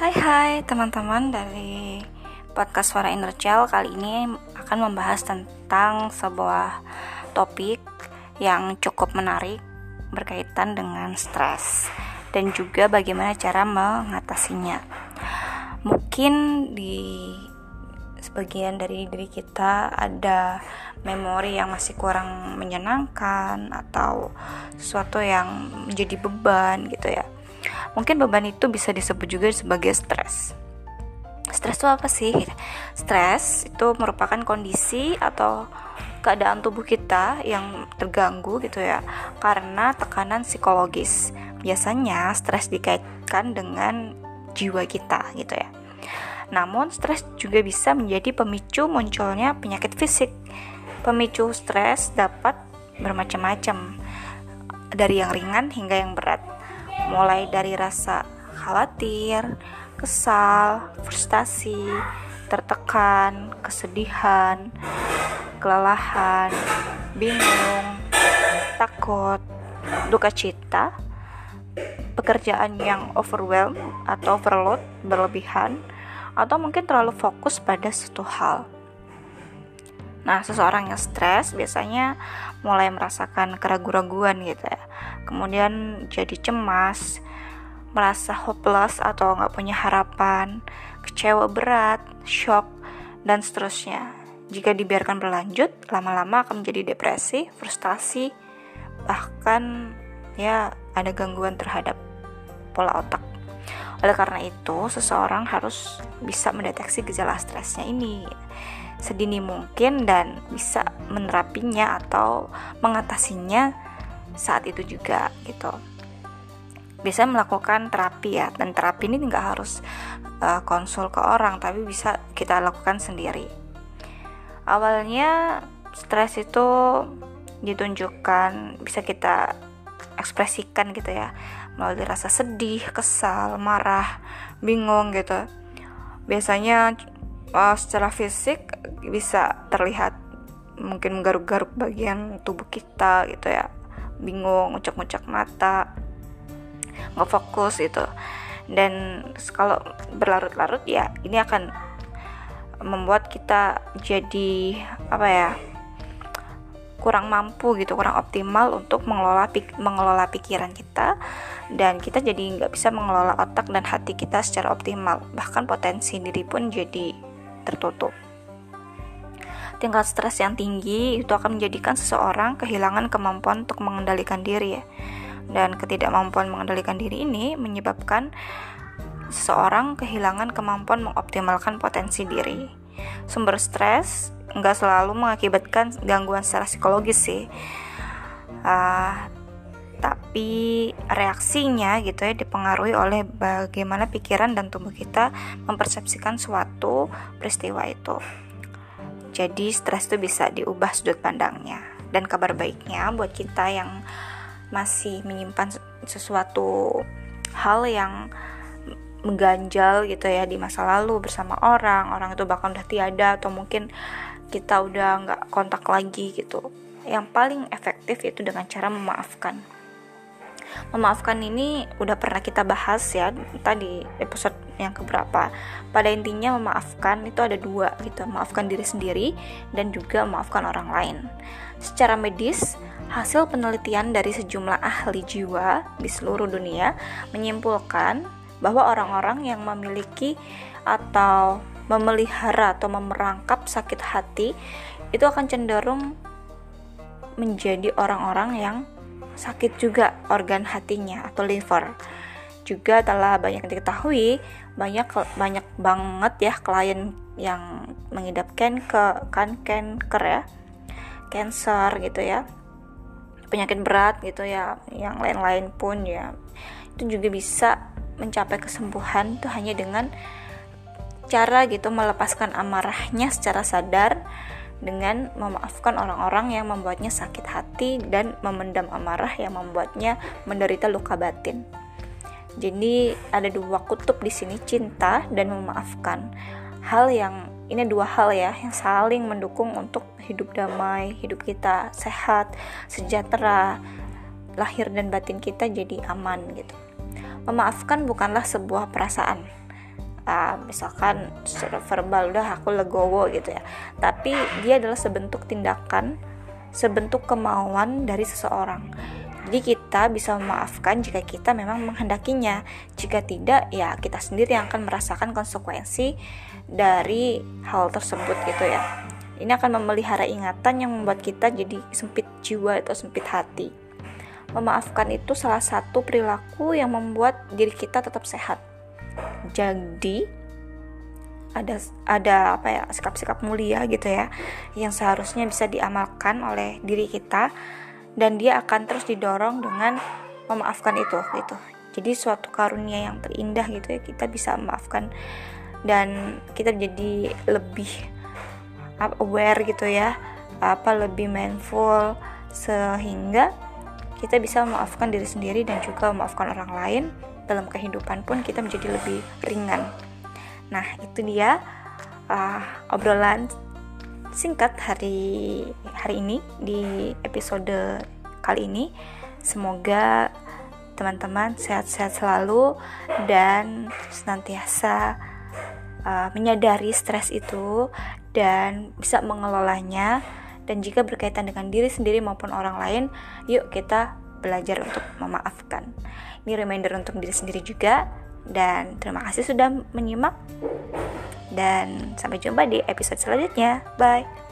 Hai hai teman-teman dari podcast Suara Inner Child Kali ini akan membahas tentang sebuah topik yang cukup menarik berkaitan dengan stres dan juga bagaimana cara mengatasinya. Mungkin di sebagian dari diri kita ada memori yang masih kurang menyenangkan atau sesuatu yang menjadi beban gitu ya mungkin beban itu bisa disebut juga sebagai stres. Stres itu apa sih? Stres itu merupakan kondisi atau keadaan tubuh kita yang terganggu gitu ya karena tekanan psikologis. Biasanya stres dikaitkan dengan jiwa kita gitu ya. Namun stres juga bisa menjadi pemicu munculnya penyakit fisik. Pemicu stres dapat bermacam-macam dari yang ringan hingga yang berat mulai dari rasa khawatir, kesal, frustasi, tertekan, kesedihan, kelelahan, bingung, takut, duka cita, pekerjaan yang overwhelm atau overload berlebihan, atau mungkin terlalu fokus pada satu hal. Nah, seseorang yang stres biasanya mulai merasakan keraguan-raguan gitu ya. Kemudian jadi cemas, merasa hopeless atau nggak punya harapan, kecewa berat, shock, dan seterusnya. Jika dibiarkan berlanjut, lama-lama akan menjadi depresi, frustasi, bahkan ya ada gangguan terhadap pola otak. Oleh karena itu, seseorang harus bisa mendeteksi gejala stresnya ini sedini mungkin dan bisa menerapinya atau mengatasinya saat itu juga gitu bisa melakukan terapi ya dan terapi ini nggak harus uh, konsul ke orang tapi bisa kita lakukan sendiri awalnya stres itu ditunjukkan bisa kita ekspresikan gitu ya melalui rasa sedih, kesal, marah, bingung gitu. Biasanya uh, secara fisik bisa terlihat mungkin menggaruk-garuk bagian tubuh kita gitu ya. Bingung ngucek-ngucek mata nggak fokus gitu. Dan kalau berlarut-larut ya ini akan membuat kita jadi apa ya kurang mampu gitu kurang optimal untuk mengelola pik mengelola pikiran kita. Dan kita jadi nggak bisa mengelola otak dan hati kita secara optimal. Bahkan potensi diri pun jadi tertutup tingkat stres yang tinggi itu akan menjadikan seseorang kehilangan kemampuan untuk mengendalikan diri ya. Dan ketidakmampuan mengendalikan diri ini menyebabkan seseorang kehilangan kemampuan mengoptimalkan potensi diri. Sumber stres nggak selalu mengakibatkan gangguan secara psikologis sih. Uh, tapi reaksinya gitu ya dipengaruhi oleh bagaimana pikiran dan tubuh kita mempersepsikan suatu peristiwa itu. Jadi stres itu bisa diubah sudut pandangnya. Dan kabar baiknya buat kita yang masih menyimpan sesuatu hal yang mengganjal gitu ya di masa lalu bersama orang, orang itu bahkan udah tiada atau mungkin kita udah nggak kontak lagi gitu. Yang paling efektif itu dengan cara memaafkan memaafkan ini udah pernah kita bahas ya tadi episode yang keberapa. Pada intinya memaafkan itu ada dua gitu memaafkan diri sendiri dan juga memaafkan orang lain. Secara medis hasil penelitian dari sejumlah ahli jiwa di seluruh dunia menyimpulkan bahwa orang-orang yang memiliki atau memelihara atau memerangkap sakit hati itu akan cenderung menjadi orang-orang yang sakit juga organ hatinya atau liver. Juga telah banyak diketahui banyak banyak banget ya klien yang mengidap kan ke kan cancer ya, cancer gitu ya, penyakit berat gitu ya, yang lain-lain pun ya. Itu juga bisa mencapai kesembuhan tuh hanya dengan cara gitu melepaskan amarahnya secara sadar dengan memaafkan orang-orang yang membuatnya sakit hati dan memendam amarah yang membuatnya menderita luka batin. Jadi ada dua kutub di sini cinta dan memaafkan. Hal yang ini dua hal ya yang saling mendukung untuk hidup damai, hidup kita sehat, sejahtera, lahir dan batin kita jadi aman gitu. Memaafkan bukanlah sebuah perasaan, uh, misalkan secara verbal udah aku legowo gitu ya tapi dia adalah sebentuk tindakan sebentuk kemauan dari seseorang jadi kita bisa memaafkan jika kita memang menghendakinya. Jika tidak, ya kita sendiri yang akan merasakan konsekuensi dari hal tersebut gitu ya. Ini akan memelihara ingatan yang membuat kita jadi sempit jiwa atau sempit hati. Memaafkan itu salah satu perilaku yang membuat diri kita tetap sehat. Jadi, ada ada apa ya sikap-sikap mulia gitu ya yang seharusnya bisa diamalkan oleh diri kita dan dia akan terus didorong dengan memaafkan itu gitu jadi suatu karunia yang terindah gitu ya kita bisa memaafkan dan kita jadi lebih aware gitu ya apa lebih mindful sehingga kita bisa memaafkan diri sendiri dan juga memaafkan orang lain dalam kehidupan pun kita menjadi lebih ringan nah itu dia uh, obrolan singkat hari hari ini di episode kali ini. Semoga teman-teman sehat-sehat selalu dan senantiasa uh, menyadari stres itu dan bisa mengelolanya dan jika berkaitan dengan diri sendiri maupun orang lain, yuk kita belajar untuk memaafkan. Ini reminder untuk diri sendiri juga dan terima kasih sudah menyimak dan sampai jumpa di episode selanjutnya. Bye.